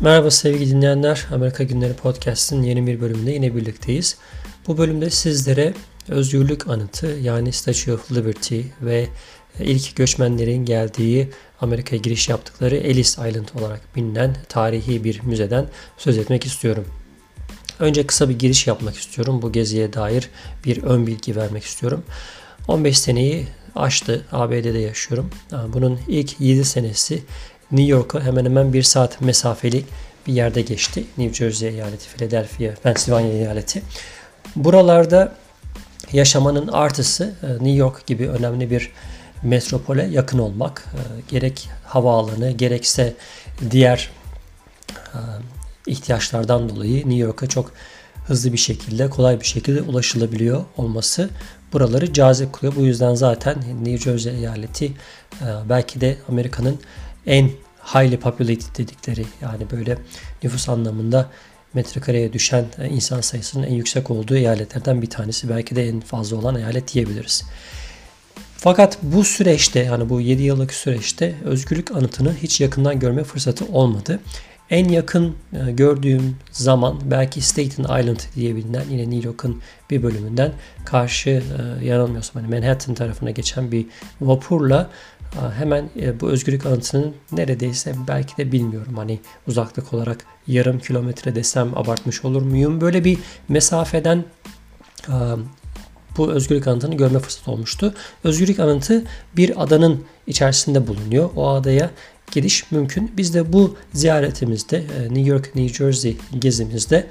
Merhaba sevgili dinleyenler. Amerika Günleri Podcast'ın yeni bir bölümünde yine birlikteyiz. Bu bölümde sizlere özgürlük anıtı yani Statue of Liberty ve ilk göçmenlerin geldiği Amerika'ya giriş yaptıkları Ellis Island olarak bilinen tarihi bir müzeden söz etmek istiyorum. Önce kısa bir giriş yapmak istiyorum. Bu geziye dair bir ön bilgi vermek istiyorum. 15 seneyi aştı. ABD'de yaşıyorum. Bunun ilk 7 senesi New York'a hemen hemen bir saat mesafeli bir yerde geçti. New Jersey eyaleti, Philadelphia, Pennsylvania eyaleti. Buralarda yaşamanın artısı e, New York gibi önemli bir metropole yakın olmak. E, gerek havaalanı gerekse diğer e, ihtiyaçlardan dolayı New York'a çok hızlı bir şekilde, kolay bir şekilde ulaşılabiliyor olması buraları cazip kılıyor. Bu yüzden zaten New Jersey eyaleti belki de Amerika'nın en highly populated dedikleri yani böyle nüfus anlamında metrekareye düşen e, insan sayısının en yüksek olduğu eyaletlerden bir tanesi. Belki de en fazla olan eyalet diyebiliriz. Fakat bu süreçte yani bu 7 yıllık süreçte özgürlük anıtını hiç yakından görme fırsatı olmadı. En yakın e, gördüğüm zaman belki Staten Island diye yine New York'un bir bölümünden karşı e, yanılmıyorsam hani Manhattan tarafına geçen bir vapurla hemen e, bu özgürlük anıtının neredeyse belki de bilmiyorum hani uzaklık olarak yarım kilometre desem abartmış olur muyum? Böyle bir mesafeden bu özgürlük anıtını görme fırsatı olmuştu. Özgürlük anıtı bir adanın içerisinde bulunuyor. O adaya gidiş mümkün. Biz de bu ziyaretimizde e, New York, New Jersey gezimizde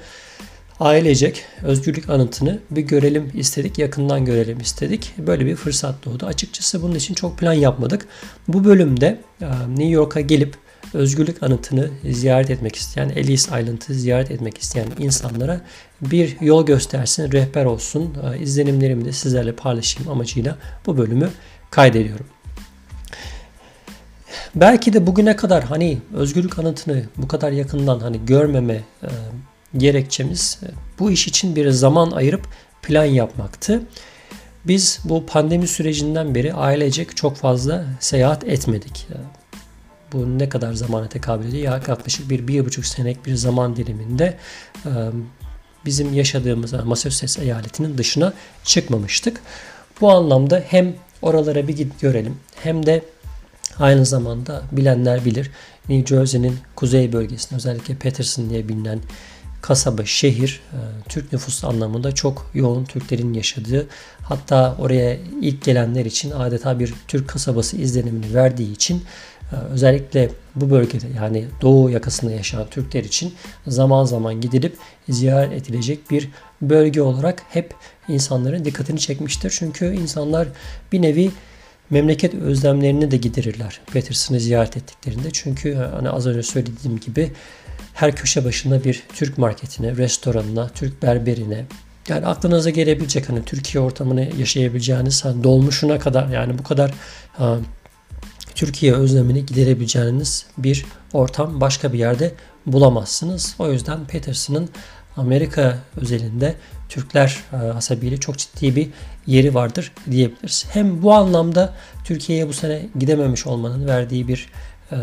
ailecek özgürlük anıtını bir görelim istedik, yakından görelim istedik. Böyle bir fırsat doğdu. Açıkçası bunun için çok plan yapmadık. Bu bölümde e, New York'a gelip özgürlük anıtını ziyaret etmek isteyen, Ellis Island'ı ziyaret etmek isteyen insanlara bir yol göstersin, rehber olsun, e, izlenimlerimi de sizlerle paylaşayım amacıyla bu bölümü kaydediyorum. Belki de bugüne kadar hani özgürlük anıtını bu kadar yakından hani görmeme e, gerekçemiz bu iş için bir zaman ayırıp plan yapmaktı. Biz bu pandemi sürecinden beri ailecek çok fazla seyahat etmedik. Bu ne kadar zamana tekabül ediyor? Yaklaşık bir, bir buçuk senelik bir zaman diliminde bizim yaşadığımız Massachusetts eyaletinin dışına çıkmamıştık. Bu anlamda hem oralara bir git görelim hem de aynı zamanda bilenler bilir New Jersey'nin kuzey bölgesinde özellikle Peterson diye bilinen kasaba, şehir e, Türk nüfusu anlamında çok yoğun Türklerin yaşadığı hatta oraya ilk gelenler için adeta bir Türk kasabası izlenimini verdiği için e, özellikle bu bölgede yani doğu yakasında yaşayan Türkler için zaman zaman gidilip ziyaret edilecek bir bölge olarak hep insanların dikkatini çekmiştir. Çünkü insanlar bir nevi memleket özlemlerini de giderirler Peterson'ı ziyaret ettiklerinde. Çünkü hani az önce söylediğim gibi her köşe başında bir Türk marketine, restoranına, Türk berberine, yani aklınıza gelebilecek hani Türkiye ortamını yaşayabileceğiniz hani dolmuşuna kadar yani bu kadar ha, Türkiye özlemini giderebileceğiniz bir ortam başka bir yerde bulamazsınız. O yüzden Peterson'ın Amerika özelinde Türkler hasebiyle çok ciddi bir yeri vardır diyebiliriz. Hem bu anlamda Türkiye'ye bu sene gidememiş olmanın verdiği bir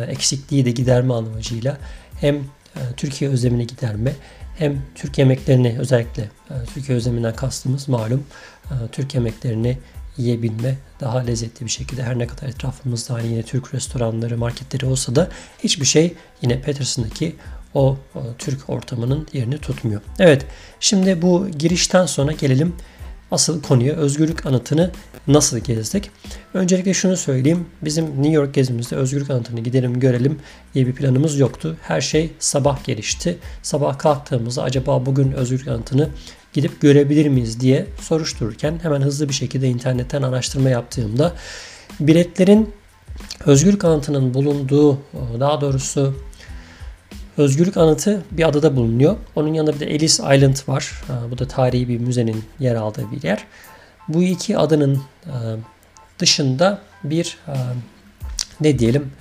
eksikliği de giderme amacıyla hem e, Türkiye özlemini giderme hem Türk yemeklerini özellikle e, Türkiye özleminden kastımız malum e, Türk yemeklerini yiyebilme daha lezzetli bir şekilde her ne kadar etrafımızda hani yine Türk restoranları, marketleri olsa da hiçbir şey yine Peterson'daki o, o Türk ortamının yerini tutmuyor. Evet şimdi bu girişten sonra gelelim asıl konuya özgürlük anıtını nasıl gezdik? Öncelikle şunu söyleyeyim. Bizim New York gezimizde özgürlük anıtını gidelim görelim diye bir planımız yoktu. Her şey sabah gelişti. Sabah kalktığımızda acaba bugün özgürlük anıtını gidip görebilir miyiz diye soruştururken hemen hızlı bir şekilde internetten araştırma yaptığımda biletlerin özgürlük anıtının bulunduğu daha doğrusu Özgürlük Anıtı bir adada bulunuyor. Onun yanında bir de Ellis Island var. Bu da tarihi bir müzenin yer aldığı bir yer. Bu iki adanın e, dışında bir e, ne diyelim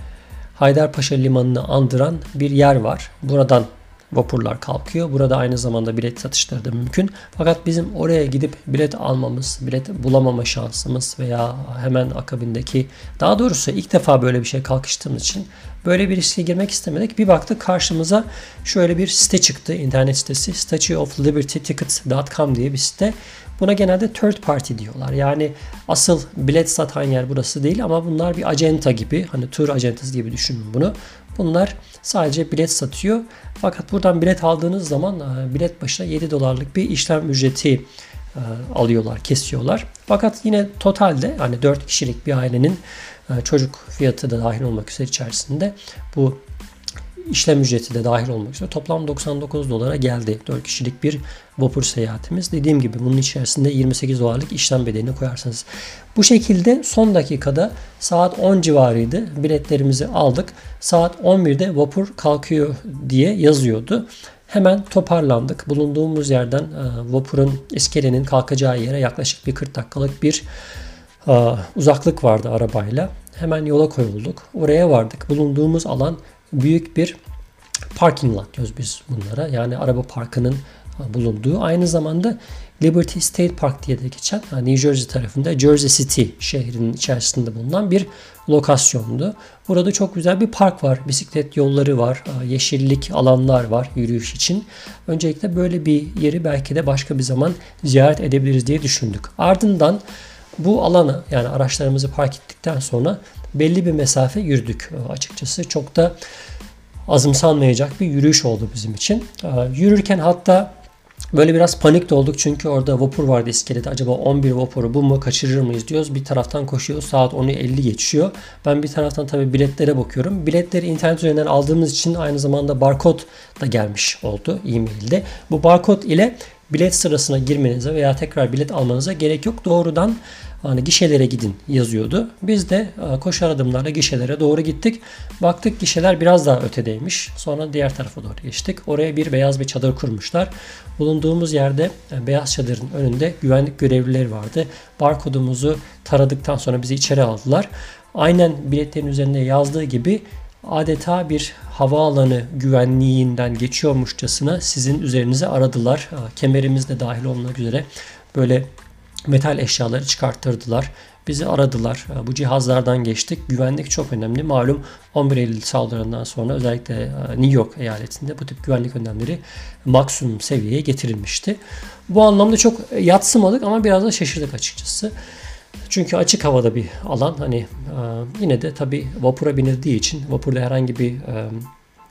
Haydarpaşa Limanı'nı andıran bir yer var. Buradan vapurlar kalkıyor. Burada aynı zamanda bilet satışları da mümkün. Fakat bizim oraya gidip bilet almamız, bilet bulamama şansımız veya hemen akabindeki daha doğrusu ilk defa böyle bir şey kalkıştığımız için böyle bir riske girmek istemedik. Bir baktık karşımıza şöyle bir site çıktı. internet sitesi Statue of Liberty Tickets.com diye bir site. Buna genelde third party diyorlar. Yani asıl bilet satan yer burası değil ama bunlar bir acenta gibi. Hani tur acentası gibi düşünün bunu. Bunlar sadece bilet satıyor. Fakat buradan bilet aldığınız zaman e, bilet başına 7 dolarlık bir işlem ücreti e, alıyorlar, kesiyorlar. Fakat yine totalde hani 4 kişilik bir ailenin e, çocuk fiyatı da dahil olmak üzere içerisinde bu işlem ücreti de dahil olmak üzere toplam 99 dolara geldi. 4 kişilik bir vapur seyahatimiz. Dediğim gibi bunun içerisinde 28 dolarlık işlem bedelini koyarsanız. Bu şekilde son dakikada saat 10 civarıydı. Biletlerimizi aldık. Saat 11'de vapur kalkıyor diye yazıyordu. Hemen toparlandık. Bulunduğumuz yerden e, vapurun iskelenin kalkacağı yere yaklaşık bir 40 dakikalık bir e, uzaklık vardı arabayla. Hemen yola koyulduk. Oraya vardık. Bulunduğumuz alan büyük bir parking lot diyoruz biz bunlara. Yani araba parkının bulunduğu. Aynı zamanda Liberty State Park diye de geçen New Jersey tarafında Jersey City şehrinin içerisinde bulunan bir lokasyondu. Burada çok güzel bir park var. Bisiklet yolları var. Yeşillik alanlar var yürüyüş için. Öncelikle böyle bir yeri belki de başka bir zaman ziyaret edebiliriz diye düşündük. Ardından bu alanı yani araçlarımızı park ettikten sonra belli bir mesafe yürüdük açıkçası. Çok da azımsanmayacak bir yürüyüş oldu bizim için. Yürürken hatta Böyle biraz panik de olduk çünkü orada vapur vardı iskelede. Acaba 11 vapuru bu mu kaçırır mıyız diyoruz. Bir taraftan koşuyor saat 10'u 50 geçiyor. Ben bir taraftan tabii biletlere bakıyorum. Biletleri internet üzerinden aldığımız için aynı zamanda barkod da gelmiş oldu e-mailde. Bu barkod ile bilet sırasına girmenize veya tekrar bilet almanıza gerek yok. Doğrudan hani gişelere gidin yazıyordu. Biz de e, koşar adımlarla gişelere doğru gittik. Baktık gişeler biraz daha ötedeymiş. Sonra diğer tarafa doğru geçtik. Oraya bir beyaz bir çadır kurmuşlar. Bulunduğumuz yerde e, beyaz çadırın önünde güvenlik görevlileri vardı. Barkodumuzu taradıktan sonra bizi içeri aldılar. Aynen biletlerin üzerinde yazdığı gibi adeta bir havaalanı güvenliğinden geçiyormuşçasına sizin üzerinize aradılar. Kemerimiz de dahil olmak üzere böyle metal eşyaları çıkarttırdılar. Bizi aradılar. Bu cihazlardan geçtik. Güvenlik çok önemli. Malum 11 Eylül saldırılarından sonra özellikle New York eyaletinde bu tip güvenlik önlemleri maksimum seviyeye getirilmişti. Bu anlamda çok yatsımadık ama biraz da şaşırdık açıkçası. Çünkü açık havada bir alan. Hani e, yine de tabi vapura binildiği için vapurda herhangi bir e,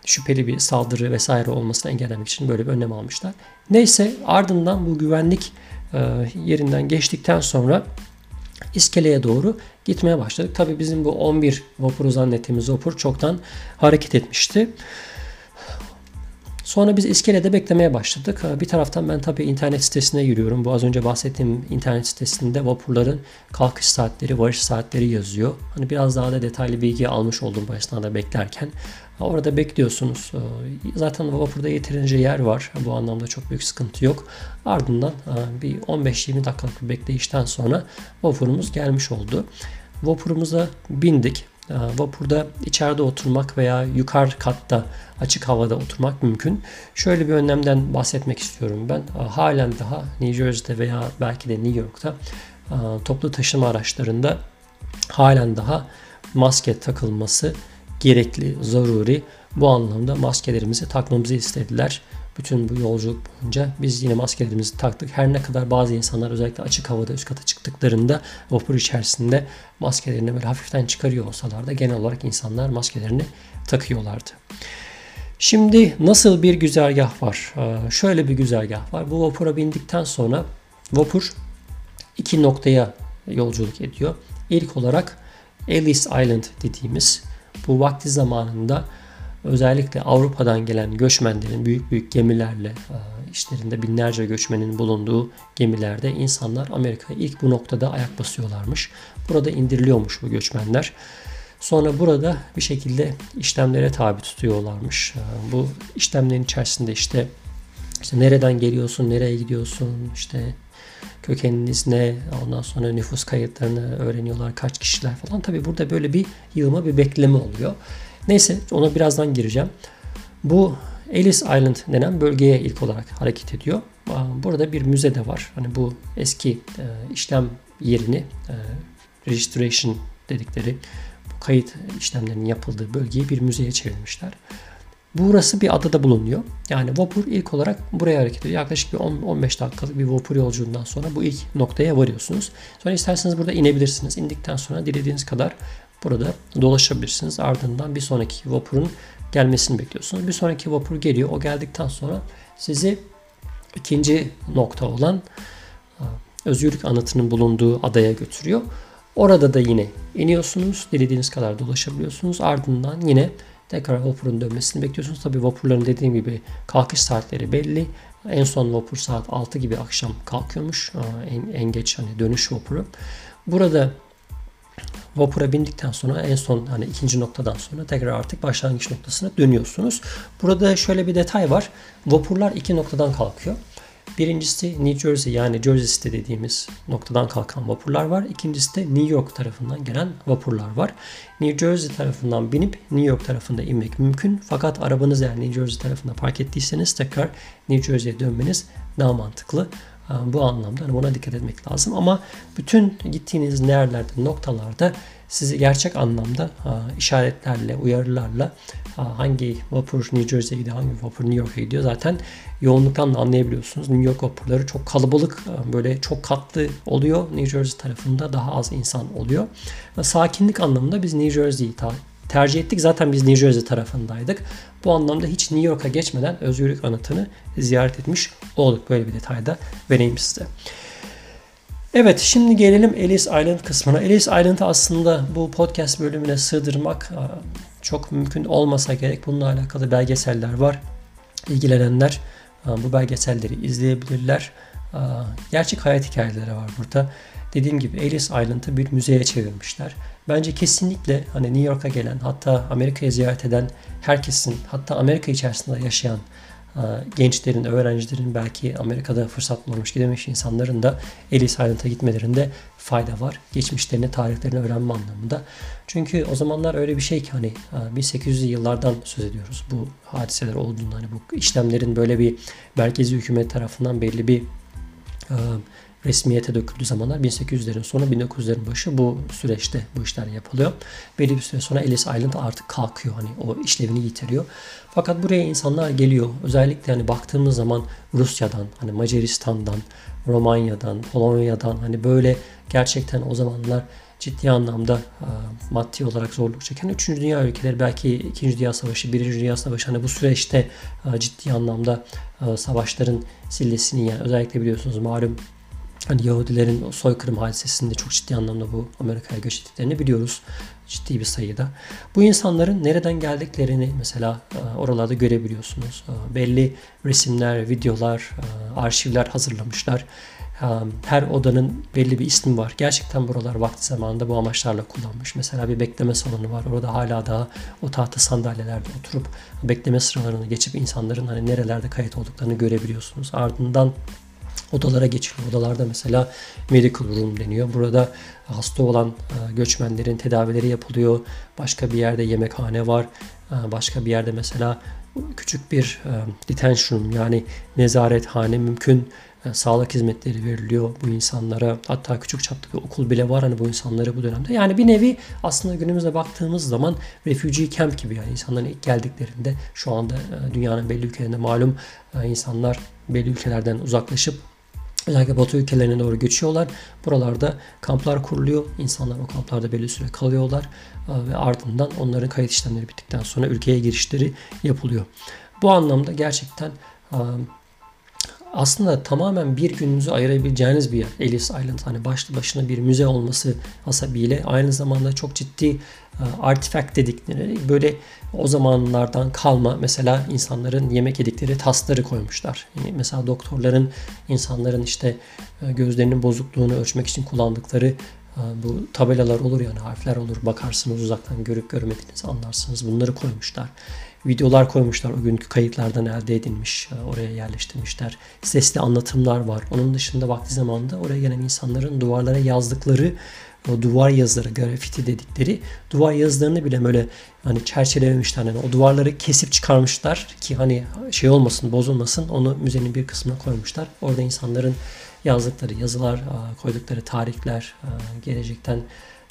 şüpheli bir saldırı vesaire olmasını engellemek için böyle bir önlem almışlar. Neyse ardından bu güvenlik e, yerinden geçtikten sonra iskeleye doğru gitmeye başladık. Tabi bizim bu 11 vapuru zannettiğimiz vapur çoktan hareket etmişti. Sonra biz iskelede beklemeye başladık. Bir taraftan ben tabii internet sitesine yürüyorum. Bu az önce bahsettiğim internet sitesinde vapurların kalkış saatleri, varış saatleri yazıyor. Hani biraz daha da detaylı bilgi almış oldum bu esnada beklerken. Orada bekliyorsunuz. Zaten vapurda yeterince yer var. Bu anlamda çok büyük sıkıntı yok. Ardından bir 15-20 dakikalık bir bekleyişten sonra vapurumuz gelmiş oldu. Vapurumuza bindik. Ee, vapurda içeride oturmak veya yukarı katta açık havada oturmak mümkün. Şöyle bir önlemden bahsetmek istiyorum ben. Ee, halen daha New Jersey'de veya belki de New York'ta e, toplu taşıma araçlarında halen daha maske takılması gerekli, zaruri. Bu anlamda maskelerimizi takmamızı istediler bütün bu yolculuk boyunca biz yine maskelerimizi taktık. Her ne kadar bazı insanlar özellikle açık havada üst kata çıktıklarında vapur içerisinde maskelerini böyle hafiften çıkarıyor olsalar da genel olarak insanlar maskelerini takıyorlardı. Şimdi nasıl bir güzergah var? Ee, şöyle bir güzergah var. Bu vapura bindikten sonra vapur iki noktaya yolculuk ediyor. İlk olarak Ellis Island dediğimiz bu vakti zamanında özellikle Avrupa'dan gelen göçmenlerin büyük büyük gemilerle e, işlerinde binlerce göçmenin bulunduğu gemilerde insanlar Amerika'ya ilk bu noktada ayak basıyorlarmış. Burada indiriliyormuş bu göçmenler. Sonra burada bir şekilde işlemlere tabi tutuyorlarmış. E, bu işlemlerin içerisinde işte işte nereden geliyorsun, nereye gidiyorsun, işte kökeniniz ne, ondan sonra nüfus kayıtlarını öğreniyorlar, kaç kişiler falan. Tabi burada böyle bir yığma bir bekleme oluyor. Neyse ona birazdan gireceğim. Bu Ellis Island denen bölgeye ilk olarak hareket ediyor. Burada bir müze de var. Hani bu eski e, işlem yerini e, registration dedikleri bu kayıt işlemlerinin yapıldığı bölgeyi bir müzeye çevirmişler. Burası bir adada bulunuyor. Yani vapur ilk olarak buraya hareket ediyor. Yaklaşık bir 10-15 dakikalık bir vapur yolculuğundan sonra bu ilk noktaya varıyorsunuz. Sonra isterseniz burada inebilirsiniz. İndikten sonra dilediğiniz kadar burada dolaşabilirsiniz. Ardından bir sonraki vapurun gelmesini bekliyorsunuz. Bir sonraki vapur geliyor. O geldikten sonra sizi ikinci nokta olan özgürlük anıtının bulunduğu adaya götürüyor. Orada da yine iniyorsunuz. Dilediğiniz kadar dolaşabiliyorsunuz. Ardından yine tekrar vapurun dönmesini bekliyorsunuz. Tabi vapurların dediğim gibi kalkış saatleri belli. En son vapur saat 6 gibi akşam kalkıyormuş. En, en geç hani dönüş vapuru. Burada vapura bindikten sonra en son hani ikinci noktadan sonra tekrar artık başlangıç noktasına dönüyorsunuz. Burada şöyle bir detay var. Vapurlar iki noktadan kalkıyor. Birincisi New Jersey yani Jersey City dediğimiz noktadan kalkan vapurlar var. İkincisi de New York tarafından gelen vapurlar var. New Jersey tarafından binip New York tarafında inmek mümkün. Fakat arabanız eğer New Jersey tarafında park ettiyseniz tekrar New Jersey'ye dönmeniz daha mantıklı. Bu anlamda hani buna dikkat etmek lazım. Ama bütün gittiğiniz nerelerde, noktalarda sizi gerçek anlamda işaretlerle, uyarılarla hangi vapur New Jersey'ye gidiyor, hangi vapur New York'a gidiyor zaten yoğunluktan da anlayabiliyorsunuz. New York vapurları çok kalabalık, böyle çok katlı oluyor. New Jersey tarafında daha az insan oluyor. Sakinlik anlamında biz New Jersey'yi tercih ettik. Zaten biz New Jersey tarafındaydık. Bu anlamda hiç New York'a geçmeden Özgürlük Anıtı'nı ziyaret etmiş olduk. Böyle bir detayda vereyim size. Evet şimdi gelelim Ellis Island kısmına. Ellis Island'ı aslında bu podcast bölümüne sığdırmak çok mümkün olmasa gerek. Bununla alakalı belgeseller var. İlgilenenler bu belgeselleri izleyebilirler. Gerçek hayat hikayeleri var burada. Dediğim gibi Ellis Island'ı bir müzeye çevirmişler. Bence kesinlikle hani New York'a gelen hatta Amerika'ya ziyaret eden herkesin hatta Amerika içerisinde yaşayan gençlerin, öğrencilerin belki Amerika'da fırsat bulmuş gidemiş insanların da Ellis Island'a gitmelerinde fayda var. Geçmişlerini, tarihlerini öğrenme anlamında. Çünkü o zamanlar öyle bir şey ki hani 1800'lü e, yıllardan söz ediyoruz. Bu hadiseler olduğunda hani bu işlemlerin böyle bir merkezi hükümet tarafından belli bir e, resmiyete döküldüğü zamanlar 1800'lerin sonu 1900'lerin başı bu süreçte bu işler yapılıyor. Belli bir süre sonra Ellis Island artık kalkıyor. Hani o işlevini yitiriyor. Fakat buraya insanlar geliyor. Özellikle hani baktığımız zaman Rusya'dan, hani Macaristan'dan, Romanya'dan, Polonya'dan hani böyle gerçekten o zamanlar ciddi anlamda e, maddi olarak zorluk çeken 3. Dünya ülkeleri belki 2. Dünya Savaşı, 1. Dünya Savaşı hani bu süreçte e, ciddi anlamda e, savaşların sillesini yani özellikle biliyorsunuz malum hani Yahudilerin soykırım hadisesinde çok ciddi anlamda bu Amerika'ya göç ettiklerini biliyoruz. Ciddi bir sayıda. Bu insanların nereden geldiklerini mesela e, oralarda görebiliyorsunuz. E, belli resimler, videolar, e, arşivler hazırlamışlar. Her odanın belli bir ismi var. Gerçekten buralar vakti zamanında bu amaçlarla kullanmış. Mesela bir bekleme salonu var. Orada hala daha o tahta sandalyelerde oturup bekleme sıralarını geçip insanların hani nerelerde kayıt olduklarını görebiliyorsunuz. Ardından odalara geçiliyor. Odalarda mesela medical room deniyor. Burada hasta olan e, göçmenlerin tedavileri yapılıyor. Başka bir yerde yemekhane var. E, başka bir yerde mesela küçük bir e, detention yani nezarethane mümkün. Sağlık hizmetleri veriliyor bu insanlara. Hatta küçük çapta bir okul bile var hani bu insanlara bu dönemde. Yani bir nevi aslında günümüzde baktığımız zaman refugee camp gibi yani insanların ilk geldiklerinde şu anda dünyanın belli ülkelerinde malum insanlar belli ülkelerden uzaklaşıp Özellikle Batı ülkelerine doğru göçüyorlar. Buralarda kamplar kuruluyor. İnsanlar o kamplarda belli süre kalıyorlar. Ee, ve ardından onların kayıt işlemleri bittikten sonra ülkeye girişleri yapılıyor. Bu anlamda gerçekten e, aslında tamamen bir gününüzü ayırabileceğiniz bir yer. Ellis Island hani başlı başına bir müze olması hasabiyle aynı zamanda çok ciddi e, artifact dedikleri böyle o zamanlardan kalma mesela insanların yemek yedikleri tasları koymuşlar. Yani mesela doktorların insanların işte e, gözlerinin bozukluğunu ölçmek için kullandıkları e, bu tabelalar olur yani harfler olur. Bakarsınız uzaktan görüp görmediğinizi anlarsınız. Bunları koymuşlar videolar koymuşlar o günkü kayıtlardan elde edilmiş. E, oraya yerleştirmişler. Sesli anlatımlar var. Onun dışında vakti zamanında oraya gelen insanların duvarlara yazdıkları o duvar yazıları, grafiti dedikleri duvar yazılarını bile böyle hani çerçevelemişler. Yani o duvarları kesip çıkarmışlar ki hani şey olmasın, bozulmasın. Onu müzenin bir kısmına koymuşlar. Orada insanların yazdıkları yazılar, koydukları tarihler, gelecekten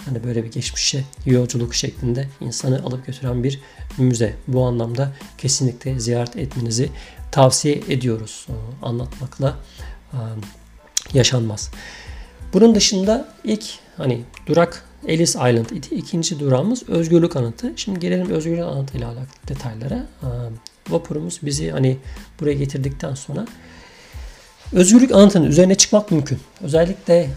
hani böyle bir geçmişe yolculuk şeklinde insanı alıp götüren bir müze. Bu anlamda kesinlikle ziyaret etmenizi tavsiye ediyoruz. Anlatmakla yaşanmaz. Bunun dışında ilk hani durak Ellis Island idi. İkinci durağımız Özgürlük Anıtı. Şimdi gelelim Özgürlük Anıtı ile alakalı detaylara. Vapurumuz bizi hani buraya getirdikten sonra Özgürlük anıtının üzerine çıkmak mümkün. Özellikle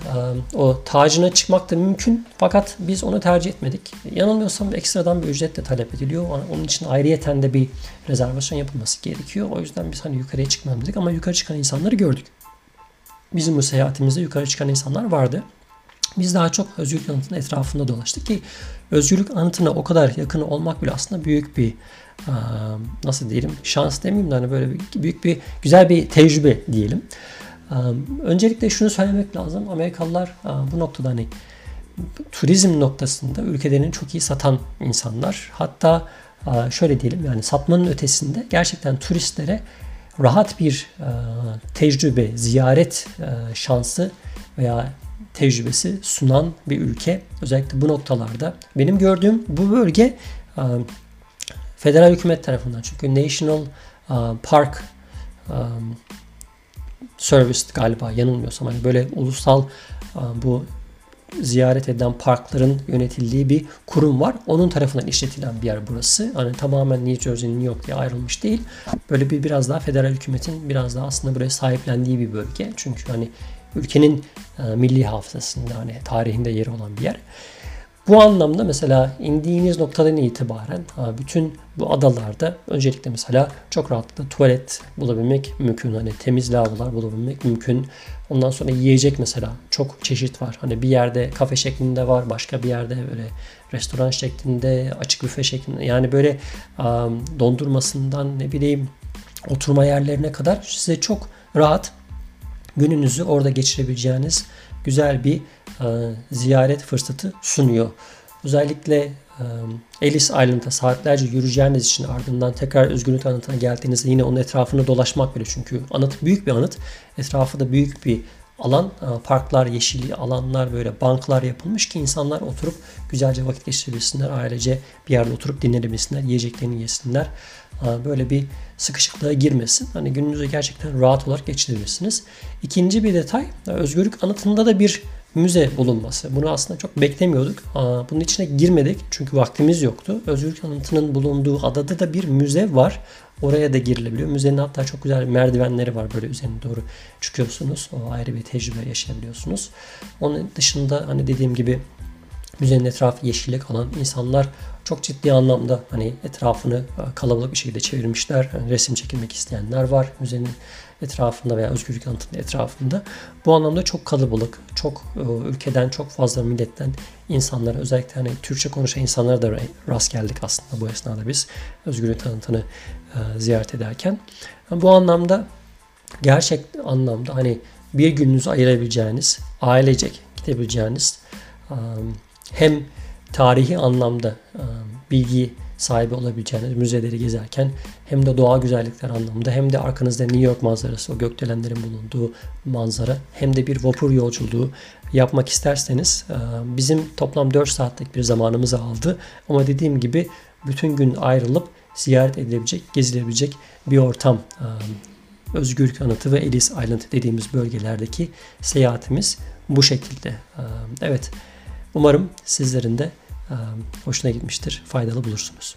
o tacına çıkmak da mümkün. Fakat biz onu tercih etmedik. Yanılmıyorsam ekstradan bir ücret de talep ediliyor. Onun için ayrıyeten de bir rezervasyon yapılması gerekiyor. O yüzden biz hani yukarıya çıkmam dedik ama yukarı çıkan insanları gördük. Bizim bu seyahatimizde yukarı çıkan insanlar vardı. Biz daha çok Özgürlük Anıtı'nın etrafında dolaştık ki Özgürlük Anıtı'na o kadar yakın olmak bile aslında büyük bir nasıl diyelim şans demeyeyim de hani böyle büyük bir güzel bir tecrübe diyelim. Öncelikle şunu söylemek lazım. Amerikalılar bu noktada hani turizm noktasında ülkelerini çok iyi satan insanlar. Hatta şöyle diyelim yani satmanın ötesinde gerçekten turistlere rahat bir tecrübe, ziyaret şansı veya tecrübesi sunan bir ülke. Özellikle bu noktalarda. Benim gördüğüm bu bölge federal hükümet tarafından çünkü National Park Service galiba yanılmıyorsam hani böyle ulusal bu ziyaret eden parkların yönetildiği bir kurum var. Onun tarafından işletilen bir yer burası. Hani tamamen New Jersey, New York ayrılmış değil. Böyle bir biraz daha federal hükümetin biraz daha aslında buraya sahiplendiği bir bölge. Çünkü hani ülkenin e, milli hafızasında hani tarihinde yeri olan bir yer. Bu anlamda mesela indiğiniz noktadan itibaren bütün bu adalarda öncelikle mesela çok rahatlıkla tuvalet bulabilmek mümkün. Hani temiz lavabolar bulabilmek mümkün. Ondan sonra yiyecek mesela çok çeşit var. Hani bir yerde kafe şeklinde var, başka bir yerde böyle restoran şeklinde, açık büfe şeklinde. Yani böyle dondurmasından ne bileyim oturma yerlerine kadar size çok rahat gününüzü orada geçirebileceğiniz güzel bir ziyaret fırsatı sunuyor. Özellikle e, Ellis Island'a saatlerce yürüyeceğiniz için ardından tekrar Özgürlük Anıtı'na geldiğinizde yine onun etrafını dolaşmak bile çünkü anıt büyük bir anıt. Etrafı da büyük bir alan. E, parklar, yeşilli alanlar, böyle banklar yapılmış ki insanlar oturup güzelce vakit geçirebilsinler. Ailece bir yerde oturup dinlenebilsinler, yiyeceklerini yesinler. E, böyle bir sıkışıklığa girmesin. Hani gününüzü gerçekten rahat olarak geçirebilirsiniz. İkinci bir detay, Özgürlük Anıtı'nda da bir müze bulunması. Bunu aslında çok beklemiyorduk. Bunun içine girmedik çünkü vaktimiz yoktu. Özgürlük Anıtı'nın bulunduğu adada da bir müze var. Oraya da girilebiliyor. Müzenin hatta çok güzel merdivenleri var. Böyle üzerine doğru çıkıyorsunuz. O ayrı bir tecrübe yaşayabiliyorsunuz. Onun dışında hani dediğim gibi müzenin etrafı yeşillik alan insanlar çok ciddi anlamda hani etrafını e, kalabalık bir şekilde çevirmişler. Yani resim çekilmek isteyenler var müzenin etrafında veya Özgürlük Anıtı'nın etrafında. Bu anlamda çok kalabalık, çok e, ülkeden çok fazla milletten insanlara özellikle hani Türkçe konuşan insanlara da rast geldik aslında bu esnada biz Özgürlük Anıtı'nı e, ziyaret ederken. Bu anlamda gerçek anlamda hani bir gününüzü ayırabileceğiniz, ailecek gidebileceğiniz hem tarihi anlamda bilgi sahibi olabileceğiniz müzeleri gezerken hem de doğa güzellikler anlamında hem de arkanızda New York manzarası, o gökdelenlerin bulunduğu manzara hem de bir vapur yolculuğu yapmak isterseniz bizim toplam 4 saatlik bir zamanımızı aldı. Ama dediğim gibi bütün gün ayrılıp ziyaret edilebilecek, gezilebilecek bir ortam. Özgürlük Anıtı ve Ellis Island dediğimiz bölgelerdeki seyahatimiz bu şekilde. Evet, umarım sizlerin de hoşuna gitmiştir, faydalı bulursunuz.